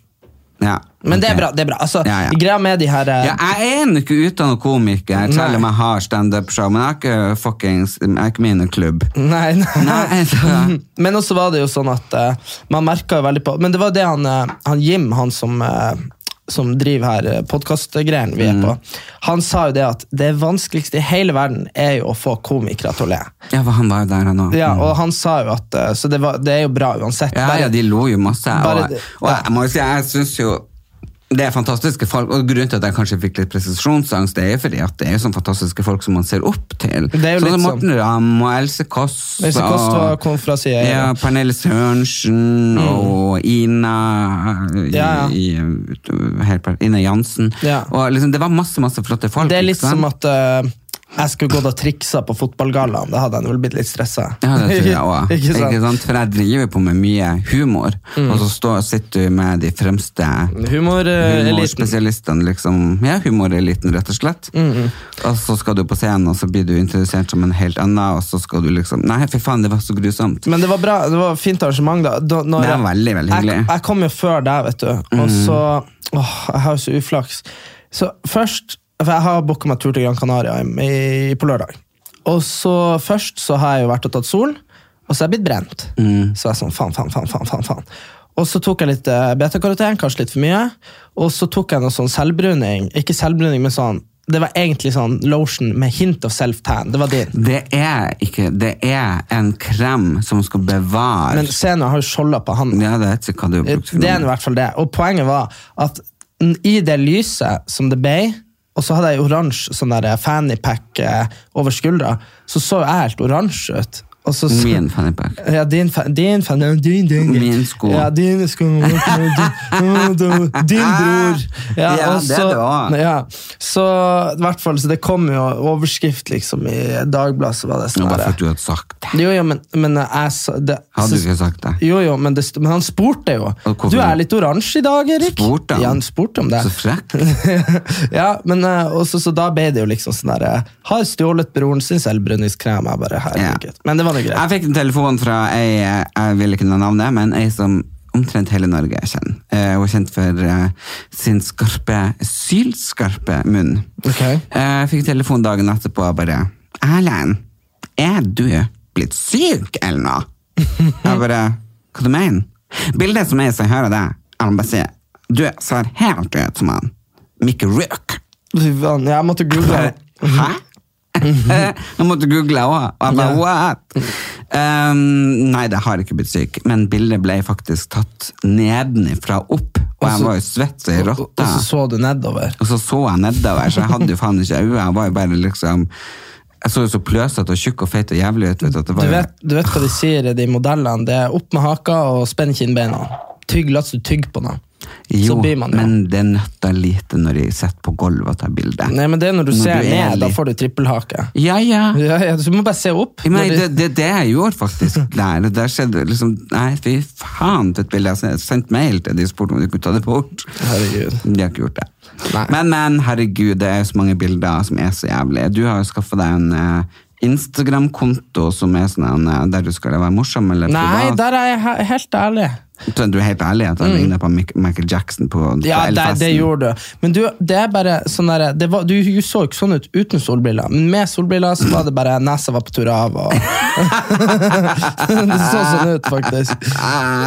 S1: Ja.
S2: Men det er bra. det er bra. Altså,
S1: Ja.
S2: Greia med de her eh,
S1: jeg er ikke utdannet komiker, selv om jeg har standup-show, men jeg er ikke fuckings Jeg er ikke med i noen klubb.
S2: Nei, nei. <laughs>
S1: Nei, så- <laughs>
S2: Men også var det jo sånn at uh, man merka veldig på Men det var det han, uh, han Jim, han som, eh, som driver her podkastgreiene vi er på, han sa jo det at det vanskeligste i hele verden er jo å få komikere til å le.
S1: Ja, for han var jo der, han òg.
S2: Ja, og han sa jo at eh, Så det, var, det er jo bra uansett.
S1: Ja,
S2: Bare-
S1: ja, de lo jo masse.
S2: Bare
S1: Og, og jeg må jo si, jeg syns jo det er fantastiske folk, og grunnen til at jeg kanskje fikk litt presisjonsangst, det er fordi at det er sånne fantastiske folk som man ser opp til.
S2: Det er jo
S1: sånn
S2: litt
S1: som
S2: sånn-
S1: Morten Ramm og Else Kåss.
S2: Else Kåss var- CIA.
S1: Ja, Pernille Sørensen og Ina
S2: Ja, ja.
S1: i, helt, Ina Jansen.
S2: Ja.
S1: Og liksom, det var masse masse flotte folk.
S2: Det er litt som at eh, jeg skulle gått og triksa på fotballgallaen. Da hadde jeg vel blitt litt stressa.
S1: Ja, det tror jeg òg. <laughs>
S2: Ikke sant?
S1: For jeg driver på med mye humor,
S2: Mm.
S1: og så står, sitter du med de fremste
S2: humorspesialistene,
S1: humorspesialistene, liksom. Ja, humoreliten, rett og slett.
S2: Mm,
S1: Og så skal du på scenen, og så blir du introdusert som en helt annen, og så skal du liksom Nei, fy faen, det var så grusomt.
S2: Men det var bra, det var fint arrangement. da, da
S1: Det var veldig, veldig hyggelig.
S2: Jeg, jeg kom jo før deg, vet du. Og så Åh, jeg har jo så uflaks. Så først For jeg har booka meg tur til Gran Canaria i, i, på lørdag. Og så først så har jeg jo vært og tatt sol, og så er jeg blitt brent. Så jeg er sånn faen, faen, faen, faen, faen, faen. Og så tok jeg litt uh, betakaroten, kanskje litt for mye. Og så tok jeg noe sånn selvbruning. Ikke selvbruning, men sånn Det var egentlig sånn lotion med hint of self-tan. Det var din.
S1: Det er ikke Det er en krem som skal bevare
S2: Men se nå, jeg har jo skjolda på hånden.
S1: Ja, det er ikke hva du har brukt for
S2: Det er i hvert fall det. Og poenget var at i det lyset som det ble, og så hadde jeg oransje sånn fannypack eh, over skuldra, så så jeg helt oransje ut. Så, så,
S1: Min fannypack.
S2: ja, din, din, fan- Din, din, din,
S1: Min sko.
S2: Ja, dine sko. Din, bror. Ja,
S1: Ja,
S2: og
S1: det er det var
S2: ja, så i hvert fall, så det kom jo overskrift liksom i Dagbladet, så var det
S1: Det
S2: sånn
S1: bare for at du hadde sagt det.
S2: Jo, jo, men, men jeg det,
S1: Hadde du ikke sagt det?
S2: jo, jo, men, det, men han spurte jo. Du er litt oransje i dag, Erik.
S1: Spurte han?
S2: Ja, han spurte om det.
S1: Så frekk. <laughs>
S2: ja, men eh, også, Så da ble det jo liksom sånn derre Har stjålet broren sin selvbruningskrem. Jeg bare, herregud. Men det var nå greit.
S1: Jeg fikk en telefon fra ei, jeg vil ikke nevne navnet, men ei som omtrent hele Norge kjenner. Eh, hun er kjent for eh, sin skarpe, sylskarpe munn. Okay. Jeg fikk telefon dagen etterpå og bare Erlend, er du blitt syk eller <laughs> noe? Jeg bare Hva du mener? Bildet som jeg ser hører deg, er må bare si Du ser helt ut som han Mikke Rook.
S2: Jeg måtte google.
S1: Hæ? <laughs> jeg måtte google òg, og jeg bare what? Um, nei, det har ikke blitt syk, men bildet ble faktisk tatt nedenifra opp, og jeg var jo svett som ei
S2: Og så så du nedover.
S1: Og så så jeg nedover, så jeg hadde jo faen ikke øyne. Jeg var jo bare liksom Jeg så jo så pløsete og tjukk og feit og jævlig ut. Vet du,
S2: Du vet, du vet hva de sier, de modellene? Det er opp med haka og spenn kinnbeina. Tygg, la oss du tygge på noe.
S1: jo,
S2: så blir man jo.
S1: men det nytter lite når de sitter på gulvet og tar bilde.
S2: Nei, men det er når du
S1: Når
S2: ser
S1: du ned,
S2: ned, da får du trippelhake.
S1: Ja, ja.
S2: Ja, ja, du må bare se opp.
S1: Men det,
S2: de-
S1: det, det jeg gjorde faktisk <laughs> der, der skjedde liksom Nei, fy faen, til et bilde. Jeg har sendt mail til de og spurte om de kunne ta det bort.
S2: Herregud.
S1: De har ikke gjort det.
S2: Nei.
S1: Men, men, herregud, det er så mange bilder som er så jævlige. Du har jo skaffa deg en eh, Instagram-konto som er sånn eh, der du skal være morsom eller
S2: Nei, der er jeg he- helt ærlig.
S1: Du er helt ærlig at han ligner på Michael Jackson på, på
S2: Ja, det, det gjorde du. Men du, det er bare sånn der, det var, du så ikke sånn ut uten solbriller, men med solbriller så var det bare nesa var på tur av. Og <laughs> det så sånn ut, faktisk.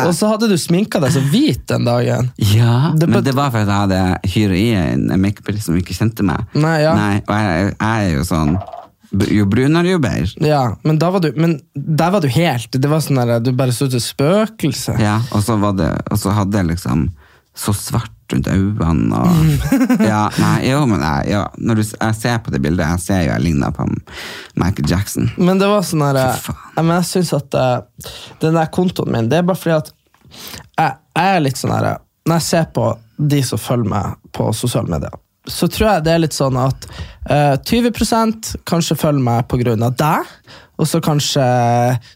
S2: Og så hadde du sminka deg så hvit den dagen.
S1: Ja,
S2: Det
S1: men det var fordi jeg hadde hyret i en makeupartist som ikke kjente meg.
S2: Nei, ja.
S1: og jeg, jeg er jo sånn Jo brunere, jo bedre.
S2: Ja, men, var du, men der var du helt Det var sånn der, Du bare så ut som et spøkelse.
S1: Ja, og så, var det, og så hadde jeg liksom så svart rundt øynene og. <laughs> Ja, nei, jo, men jeg, ja, når du, jeg ser på det bildet, jeg ser jo jeg ligner på Michael Jackson.
S2: Men det var sånn der, jeg, men jeg synes at uh, Den der kontoen min, det er bare fordi at jeg, jeg er litt sånn her Når jeg ser på de som følger meg på sosiale medier, så tror jeg det er litt sånn at uh, 20% kanskje følger meg av deg, og så kanskje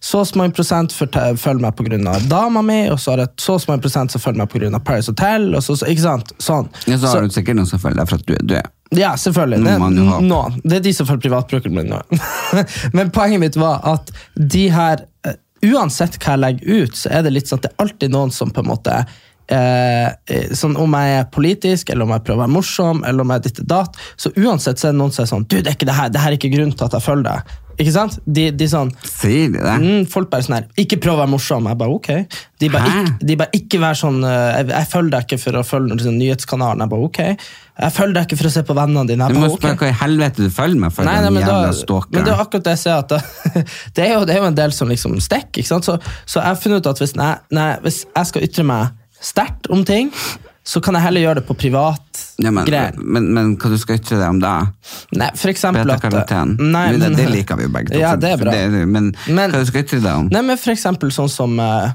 S2: så mange prosent følger meg av dama mi, og så er det så mange prosent som følger meg av Paris Hotel, og så, så, ikke sant? Sånn.
S1: Ja, så har du sikkert noen som følger deg for at du er død.
S2: ja, selvfølgelig. Det, noen. det er de som følger privatbrukeren min nå. <laughs> Men poenget mitt var at de her eh, Uansett hva jeg legger ut, så er det litt sånn at det er alltid noen som på en måte eh, eh, sånn Om jeg er politisk, eller om jeg prøver å være morsom, eller om jeg er ditt og datt, så uansett så er det noen som er sånn Du, det er ikke det her, det her er ikke grunnen til at jeg følger deg. Ikke sant? De, de sånn
S1: Sier de det?
S2: Mm, folk bare sånn her, ikke prøv å være morsom. Jeg bare, ok. De bare, ikke, de bare ikke vær sånn, eh, jeg, jeg følger deg ikke for å følge sånn nyhetskanalen. Jeg bare, ok. Jeg følger deg ikke for å se på vennene dine.
S1: Du må
S2: bare,
S1: spørre
S2: okay.
S1: hva i helvete du følger med for,
S2: Nei, nei, men, da, men det er akkurat det jeg ser. at det, <laughs> det, er jo, det er jo en del som liksom stikker. Så, så jeg har funnet ut at hvis, nei, nei, hvis jeg skal ytre meg sterkt om ting, så kan jeg heller gjøre det på privat
S1: ja, men,
S2: greier.
S1: men, men hva du skal ytre det om da?
S2: Nei, for eksempel at Nei,
S1: det,
S2: men-
S1: det liker vi jo begge to.
S2: Ja, det er
S1: bra.
S2: bra.
S1: men,
S2: Men-
S1: hva du skal ytre det om?
S2: Nei, men for eksempel sånn som Uh,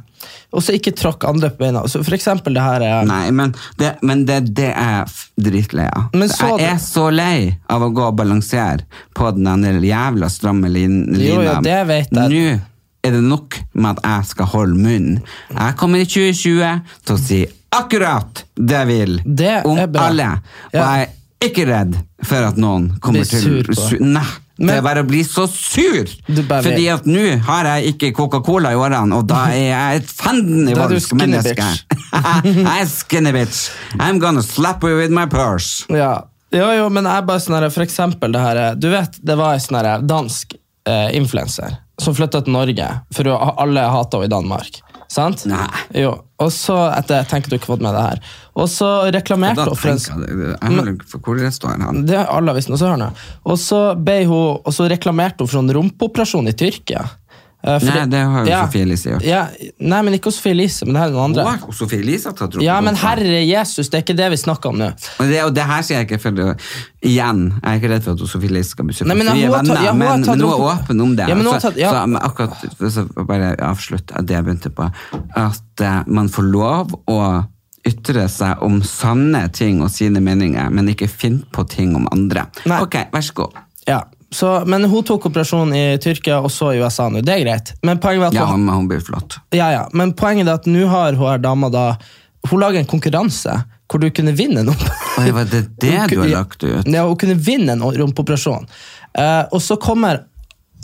S2: Også ikke tråkk andre på beina. Så for eksempel det her Uh,
S1: Nei, men det, men det, det er dritlei av.
S2: Men så
S1: Jeg er så lei av å gå og balansere på den jævla stramme lin,
S2: Jo,
S1: lina.
S2: jo, det vet jeg.
S1: Nå er det nok med at jeg skal holde munn. Jeg kommer i 2020 til å si akkurat det jeg vil
S2: Det
S1: om
S2: er
S1: alle. Og
S2: Ja.
S1: jeg er ikke redd for at noen kommer
S2: Blir
S1: til
S2: sur på
S1: su- Nei.
S2: Men-
S1: det er bare å bli så sur! Fordi at nå har jeg ikke Coca-Cola i årene, og da er jeg et fanden i
S2: er
S1: valsk menneske. I'm <laughs> skinny bitch. I'm gonna slap you with my purse.
S2: Ja. Jo, jo, men jeg er bare sånn her, for eksempel det her Du vet, det var en sånn her dansk eh, influenser som flytta til Norge, for alle hata henne i Danmark. Sant?
S1: Nei.
S2: Jo. Og så, etter jeg tenker du ikke fått med det her, og så reklamerte hun for en
S1: hvor det står han.
S2: det har alle visst, noe, så hører jeg. Og så, hun, og så reklamerte hun for en rumpeoperasjon i Tyrkia. Eh, for
S1: Nei, det har jo Sofie Elise gjort.
S2: Ja, nei, men ikke Sofie Elise, men det her er noen andre.
S1: Og Sofie Elise har tatt
S2: Ja, men herre Jesus, det er ikke det vi snakker om nå.
S1: Og det, og det her sier jeg ikke for det, Igjen, jeg er ikke redd for at Sofie Elise skal bli sur.
S2: Nei, men hun
S1: er
S2: har tatt-
S1: venner,
S2: ja, hun
S1: men, men hun er åpen om det.
S2: Ja, men hun har
S1: så,
S2: tatt- ja.
S1: så, men akkurat, så bare avslutt det jeg begynte på. At uh, man får lov å ytre seg om sanne ting og sine meninger, men ikke finne på ting om andre.
S2: Nei.
S1: Ok, vær så god.
S2: Ja, så, men hun tok operasjonen i Tyrkia og så i USA nå. Det er greit. Men poenget er at,
S1: Ja,
S2: hun,
S1: men hun blir flott.
S2: ja, ja. Men poenget er at nå har hun her dama da Hun lager en konkurranse hvor du kunne vinne en
S1: Oi, var det det du har
S2: Ja.
S1: lagt ut?
S2: Ja, hun kunne vinne en rumpeoperasjon. Uh, og så kommer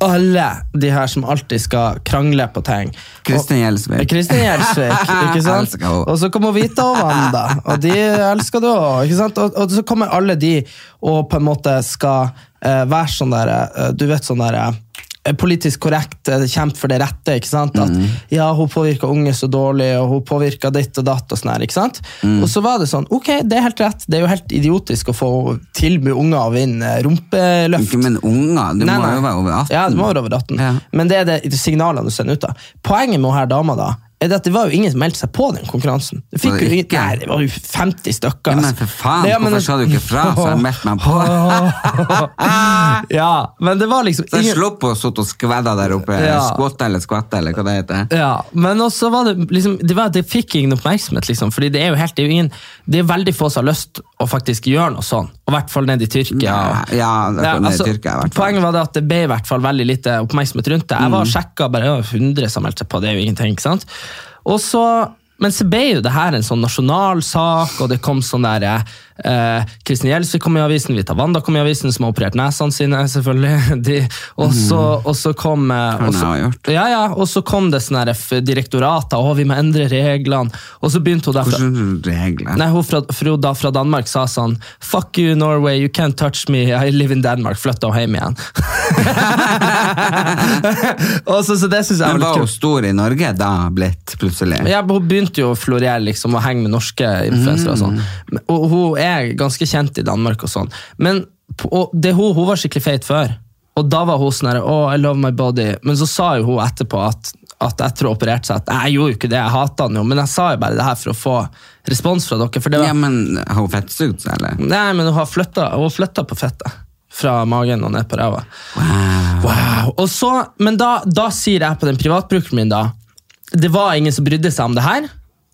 S2: alle de her som alltid skal krangle på ting.
S1: Kristin Gjelsvik.
S2: Kristin Gjelsvik, <laughs> ikke sant? Og så kommer Vita og Wanda, og de elsker du òg. ikke sant? Og, og så kommer alle de og på en måte skal uh, være sånn der uh, Du vet sånn der eh, Politisk korrekt, eh, kjempe for det rette. ikke sant? At
S1: Mm.
S2: ja, hun påvirker unge så dårlig, og hun påvirker ditt og datt. Og sånn her, ikke sant?
S1: Mm.
S2: Og så var det sånn, ok, det er helt rett. Det er jo helt idiotisk å få tilby unger å vinne rumpeløft.
S1: Ikke men unger, du
S2: Nei,
S1: må
S2: nei.
S1: jo være over 18.
S2: Ja, det må være over 18.
S1: Ja.
S2: Men det er det, signalene du sender ut av. Poenget med hun her dama da, er det at det var jo ingen som meldte seg på den konkurransen. Det, fikk
S1: det
S2: jo ingen, nei, det var jo 50 stykker.
S1: Ja, men
S2: altså.
S1: for faen,
S2: Ja, men-
S1: hvorfor sa du ikke fra, så jeg meldte meg på? <laughs>
S2: ja, men det var liksom
S1: Så jeg
S2: ingen-
S1: på og satt og skvedda der oppe.
S2: Ja.
S1: Skvatta eller skvatta, eller hva det heter.
S2: Ja, men også var det liksom Det, var, det fikk ingen oppmerksomhet, liksom. Fordi det er jo helt Det er, jo ingen, det er veldig få som har lyst å faktisk gjøre noe sånn. Og i hvert fall ned i Tyrkia.
S1: Ja, ja,
S2: Ja,
S1: ned i
S2: altså,
S1: Tyrkia i hvert fall.
S2: Poenget var det at det ble i hvert fall veldig lite oppmerksomhet rundt det. Jeg var og sjekka bare ja, 100 som meldte seg på, det er jo ingenting. ikke sant? Og så, men så ble jo det her en sånn nasjonal sak, og det kom sånn eh, Kristin Gjelsvik kom i avisen, Vita Wanda kom i avisen, som har operert nesene sine, selvfølgelig. <laughs> De, og, så, og så kom eh, og så,
S1: jeg ha gjort.
S2: ja, ja, og så kom det sånne direktorater, å, vi må endre reglene. Og så begynte hun
S1: regler?
S2: Nei, hun fra, fra, da fra Danmark sa sånn Fuck you, Norway, you can't touch me, I live in Denmark. Flytta hun hjem igjen. <laughs> og så, så det synes jeg var
S1: Men
S2: litt
S1: var hun stor i Norge da, blitt plutselig?
S2: Ja, Hun begynte jo å florere liksom, og henge med norske influensere. Og sånn. Og hun er ganske kjent i Danmark. og sånn. Men og det, hun, hun var skikkelig feit før. Og da var hun sånn her, oh, I love my body. Men så sa jo hun etterpå at, at etter å ha operert seg at jeg gjorde jo ikke det, jeg hata han jo. Men jeg sa jo bare det her for å få respons fra dere. For det var,
S1: Ja, men har hun fettsugd seg, eller?
S2: Nei, men hun har flytta, hun har flytta på fettet. Fra magen og ned på ræva. Wow. wow. så, men da, da sier jeg på den privatbrukeren min da Det var ingen som brydde seg om det her.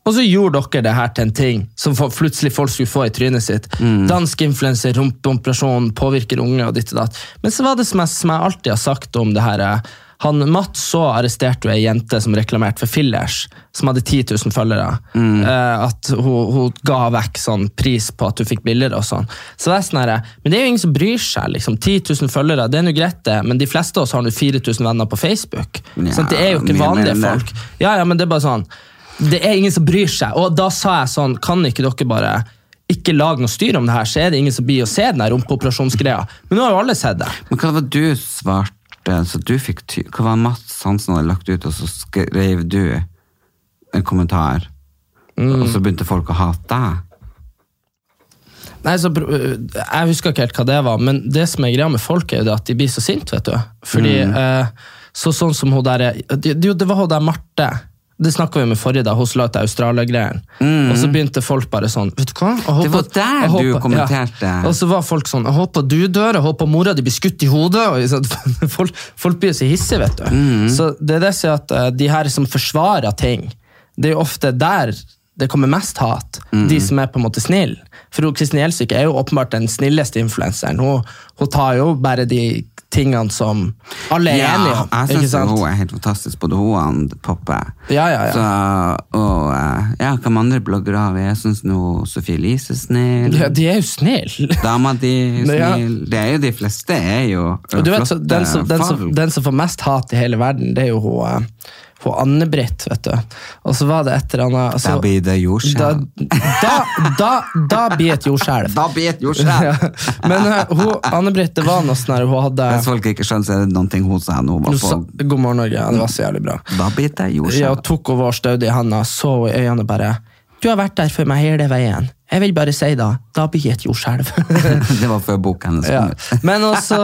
S2: Og så gjorde dere det her til en ting som plutselig folk skulle få i trynet sitt. Dansk influenser, rumpeoperasjon, påvirker unge og ditt og datt. Men så var det som jeg, som jeg alltid har sagt om det her eh, han, Mats så arresterte jo ei jente som reklamerte for fillers, som hadde 10 000 følgere. Eh, at hun, hun ga vekk sånn pris på at hun fikk bilder og sånn. Så det er sånn her, Men det er jo ingen som bryr seg. liksom. 10 000 følgere, det er nå greit, det, men de fleste av oss har nå 4000 venner på Facebook.
S1: Ja,
S2: sånn, det er jo ikke vanlige folk. Ja, ja, men det er bare sånn Det er ingen som bryr seg. Og da sa jeg sånn, kan ikke dere bare ikke lage noe styr om det her, så er det ingen som blir å se den rumpeoperasjonsgreia. Men nå har jo alle sett det.
S1: Men hva var du svarte, så du fikk ty Hva var Mats Hansen hadde lagt ut, og så skrev du en kommentar,
S2: Mm.
S1: og så begynte folk å hate deg?
S2: Nei, så, jeg husker ikke helt hva det var, men det som er greia med folk, er jo det at de blir så sinte, vet du. Fordi, eh, så sånn som hun der er- det, det var hun der Marte. Det snakka vi med forrige da, hun la ut Australia-greien. Og så begynte folk bare sånn Vet du hva? Håper-
S1: Det var der
S2: jeg
S1: du kommenterte.
S2: Ja. Og så var folk sånn Jeg håper du dør, jeg håper mora di blir skutt i hodet. Og, <laughs> folk, folk blir så hissige, vet du. Så det er det som er at eh, de her som forsvarer ting, det er jo ofte der det kommer mest hat. De som er på en måte snille. For Kristin Gjelsvik er jo åpenbart den snilleste influenseren. Hun, hun tar jo bare de tingene som alle er enige om.
S1: jeg syns hun er helt fantastisk, både hun og Poppe.
S2: Ja, ja, ja.
S1: Så, og eh, ja, hva med andre bloggere har vi? Jeg syns Sofie Elise er snill.
S2: Ja, de er jo snille.
S1: Dama di er <laughs>
S2: Ja.
S1: Det er jo de fleste er jo
S2: du vet,
S1: flotte
S2: den, som, den, som, den som får mest hat i hele verden, det er jo hun, eh, hun Anne-Britt. vet du. Og så var det et eller annet altså,
S1: Da blir det jordskjelv.
S2: da, da, da blir et jordskjelv. <laughs>
S1: Da blir det jordskjelv!
S2: Ja. Men uh, Anne-Britt, det var noe sånn her hun hadde
S1: Hvis folk ikke skjønner, så er det noen ting hun sa på
S2: God morgen, Norge. Det var så jævlig bra.
S1: Da blir det jordskjelv.
S2: Ja, tok hun vår staude i handa, så i øynene bare Du har vært der for meg hele veien. Jeg vil bare si da, da blir et jordskjelv. <laughs>
S1: det var før boka hennes kom ut.
S2: Men også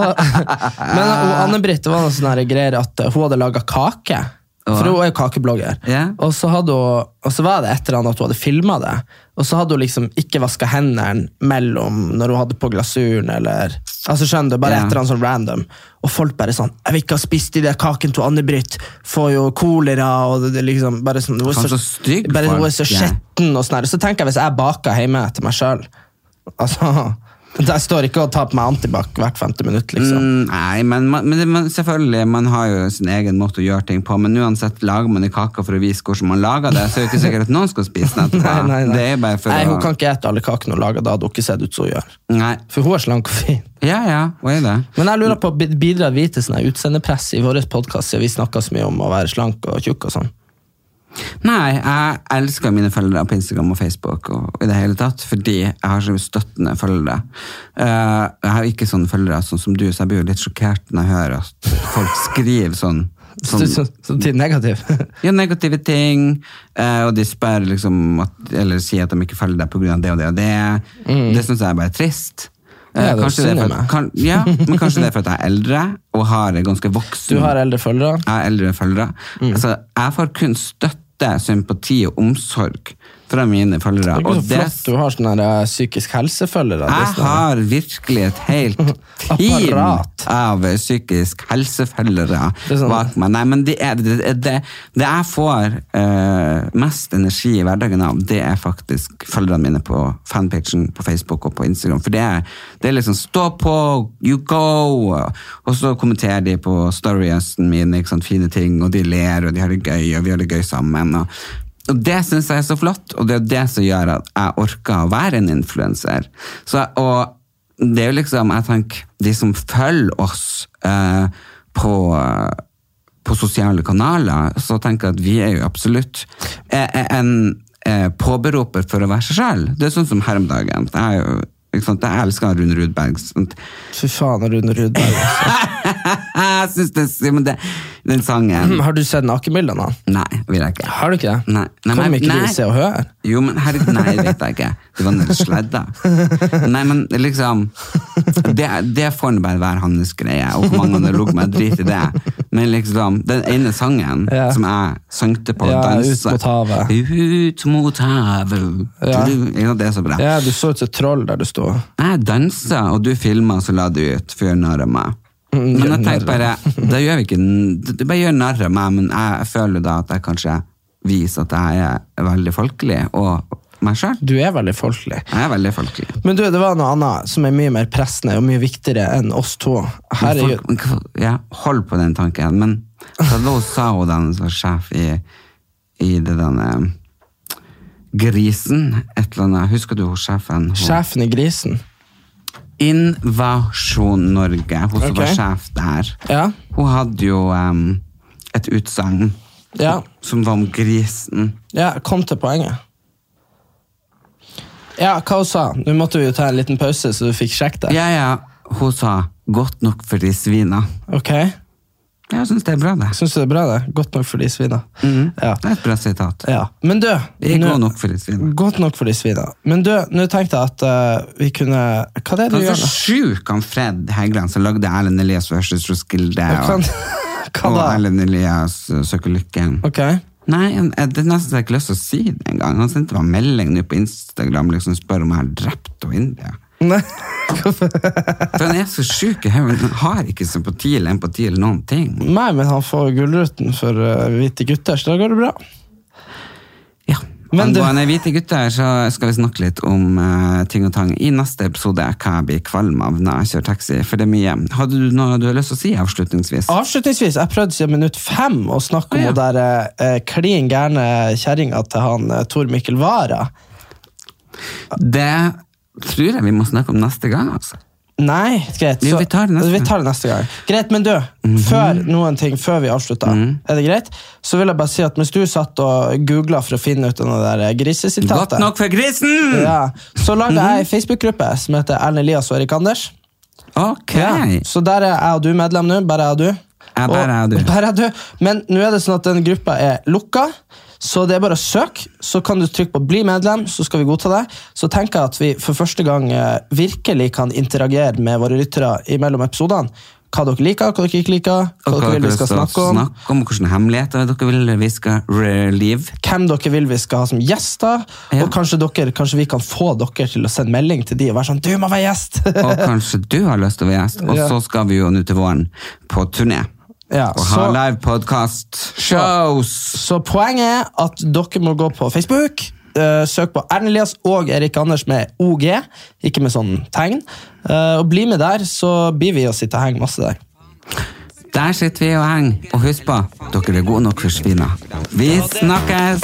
S2: <laughs> Men Anne-Britt, det var noe sånn greier at hun hadde laga kake. For hun er jo kakeblogger.
S1: Yeah.
S2: Og, så hun, og så var det et eller annet at hun hadde filma det. Og så hadde hun liksom ikke vaska hendene mellom når hun hadde på glasuren. eller altså skjønner du, Bare
S1: yeah.
S2: et eller annet sånn random. Og folk bare sånn 'Jeg vil ikke ha spist de det kakene til Anne-Britt. Får jo kolera.' og det liksom bare sånn, hun er
S1: så, så stygg
S2: bare, hun er så skjetten. Yeah. og sånn. Så tenker jeg hvis jeg baker hjemme til meg sjøl altså, Jeg står ikke og tar på meg antibac hvert femte minutt, liksom.
S1: Mm, nei, men, men, men, selvfølgelig, man har jo sin egen måte å gjøre ting på, men uansett lager man en kaka for å vise hvordan man lager det, så er det ikke sikkert at noen skal spise den etterpå. <laughs>
S2: Nei, nei, nei. Nei,
S1: å...
S2: Hun kan ikke ete alle kakene hun lager, da hadde hun ikke sett ut som hun gjør.
S1: Nei.
S2: For hun er slank og fin.
S1: Ja, ja, hva er det?
S2: Men jeg lurer på, bidrar vi til sånn utseendepress i vår podkast, siden vi snakker så mye om å være slank og tjukk og sånn?
S1: Nei, jeg elsker mine følgere på Instagram og Facebook og i det hele tatt, fordi jeg har så støttende følgere. Eh, jeg har ikke sånne følgere sånn som du, så jeg blir jo litt sjokkert når jeg hører at folk skriver sånn, <laughs>
S2: Så, så, negativ. <laughs>
S1: ja, negative ting, eh, og de spør liksom at, eller sier at de ikke følger deg av det og det og det. Det syns jeg er bare trist. Eh,
S2: Mm. Ja, det er
S1: kanskje, det
S2: meg.
S1: kan, ja, <laughs> men kanskje det er for at jeg er eldre og har ganske voksen
S2: Du har eldre følgere.
S1: jeg eldre følgere.
S2: Mm.
S1: Altså, jeg får kun støtte, sympati og omsorg fra mine følgere.
S2: Det er ikke så flott du har sånne eh, psykisk helsefølgere. Er
S1: jeg har virkelig et helt <laughs> team av psykisk helsefølgere
S2: er sånn-
S1: bak meg. Nei, men det, er, det, det, det jeg får uh, mest energi i hverdagen av, det er faktisk følgerne mine på fanpagen på Facebook og på Instagram. For det er, det er liksom 'stå på, you go', og så kommenterer de på storiesen mine, fine ting, og de ler, og de har det gøy, og vi har det gøy sammen. og og det syns jeg er så flott, og det er det som gjør at jeg orker å være en influenser. Og det er jo liksom, jeg tenker, de som følger oss eh, på, på sosiale kanaler, så tenker jeg at vi er jo absolutt eh, eh, en eh, påberoper for å være seg selv. Det er sånn som her om dagen. Jeg, er jo, jeg elsker Rune Rudberg.
S2: Fy faen, Rune Rudberg. Altså. <laughs>
S1: jeg synes det, men det, den sangen
S2: Har du sett nakenbildene da?
S1: Nei, vil jeg ikke.
S2: Har du ikke det?
S1: Nei, nei,
S2: Kom
S1: men-
S2: ikke
S1: nei.
S2: du Se og Hør?
S1: Jo, men herregud, nei, det vet jeg ikke. Det var den sledda. <laughs> Nei, men liksom Det, det får nå bare være hans greie, og hvor mange har ligget med, drit i det. Men liksom, den ene sangen
S2: Ja.
S1: som jeg sangte på
S2: Ja,
S1: danse
S2: Ut mot havet.
S1: Ut mot havet.
S2: Ja.
S1: Ja, det er så bra.
S2: Ja, du så ut som et troll der du sto.
S1: Jeg dansa, og du filma, så la du ut for å gjøre narr av meg. Men jeg tenkte bare, da gjør vi ikke Du bare gjør narr av meg, men jeg føler da at jeg kanskje viser at jeg er veldig folkelig, og meg selv.
S2: Du er veldig folkelig.
S1: Jeg er veldig folkelig.
S2: Men du, det var noe annet som er mye mer pressende og mye viktigere enn oss to.
S1: Men folk, hva- ja, hold på den tanken, men da sa hun den som var sjef i, i det denne Grisen, et eller annet. Husker du hun sjefen? Hun,
S2: Sjefen i Grisen.
S1: Invasjon Norge, hun som
S2: okay.
S1: var sjef der.
S2: Ja.
S1: Hun hadde jo um, et utsagn
S2: Ja.
S1: som var om grisen.
S2: ja, kom til poenget. Ja, hva hun sa? Nå måtte vi jo ta en liten pause, så du fikk sjekke det.
S1: Ja, ja, hun sa 'godt nok for de svina'.
S2: Ok,
S1: Jeg syns det er bra, det.
S2: Synes det er bra, det? Godt nok for de svina. Ja.
S1: Det er et bra sitat.
S2: ja. Men du nå-
S1: godt nok for de svina.
S2: Godt nok for de svina. Men du, nå tenkte jeg at uh, vi kunne Hva er det du gjør nå?
S1: sjuk han Fred Heggeland som lagde Erlend Elias versus Roskilde. Og,
S2: hva
S1: og? <laughs> Erlend Elias uh, søker lykken.
S2: Okay.
S1: Nei, det er nesten så jeg ikke lyst til å si det engang. Han sendte meg en melding nå på Instagram liksom spør om jeg har drept henne India.
S2: Nei.
S1: For han er så sjuk i hodet. Han har ikke sympati eller empati eller noen ting.
S2: Nei, men han får Gullruten for uh, hvite gutter, så da går det bra.
S1: Ja.
S2: Men du-
S1: Angående hvite gutter, så skal vi snakke litt om uh, ting og tang i neste episode. Hva jeg blir kvalm av når jeg kjører taxi, for det er mye. Hadde du noe du har lyst til å si avslutningsvis?
S2: Avslutningsvis, jeg prøvde siden minutt fem å snakke om
S1: Å, ja.
S2: den der uh, klin gærne kjerringa til han Tor Mikkel Wara.
S1: Det tror jeg vi må snakke om neste gang, altså.
S2: Nei, greit.
S1: Jo,
S2: så-
S1: vi tar
S2: vi tar det neste gang. Greit, men du, før noen ting, før vi avslutter, er det greit? Så vil jeg bare si at mens du satt og googla for å finne ut det der grisesitatet
S1: Godt nok for grisen!
S2: Ja, så laga jeg ei Facebook-gruppe som heter Erlend Elias og Erik Anders.
S1: Ok.
S2: Ja, så der er jeg og du medlem nå. Bare jeg og du.
S1: Ja, bare jeg og du.
S2: Bare jeg og du. Men nå er det sånn at den gruppa er lukka, så det er bare å søke. Så kan du trykke på 'bli medlem', så skal vi godta deg. Så tenker jeg at vi for første gang eh, virkelig kan interagere med våre lyttere mellom episodene. Hva dere liker, hva dere ikke liker, hva
S1: hva
S2: dere vil vi skal snakke om.
S1: snakke om hvilke hemmeligheter dere vil vi skal relieve.
S2: Hvem dere vil vi skal ha som gjester,
S1: Ja.
S2: og kanskje, dere, kanskje vi kan få dere til å sende melding til de og være sånn 'du må være gjest'!
S1: Og kanskje du har lyst til å være gjest. Og <laughs> så skal vi jo nå til våren på turné.
S2: Ja,
S1: Og ha live podcast shows.
S2: Så poenget er at dere må gå på Facebook, Uh, søk på Erlend Elias og Erik Anders med OG, ikke med sånn tegn. Uh, og bli med der, så blir vi å sitte og henge masse der.
S1: Der sitter vi og henger, og husk på, dere er gode nok for svina. Vi snakkes!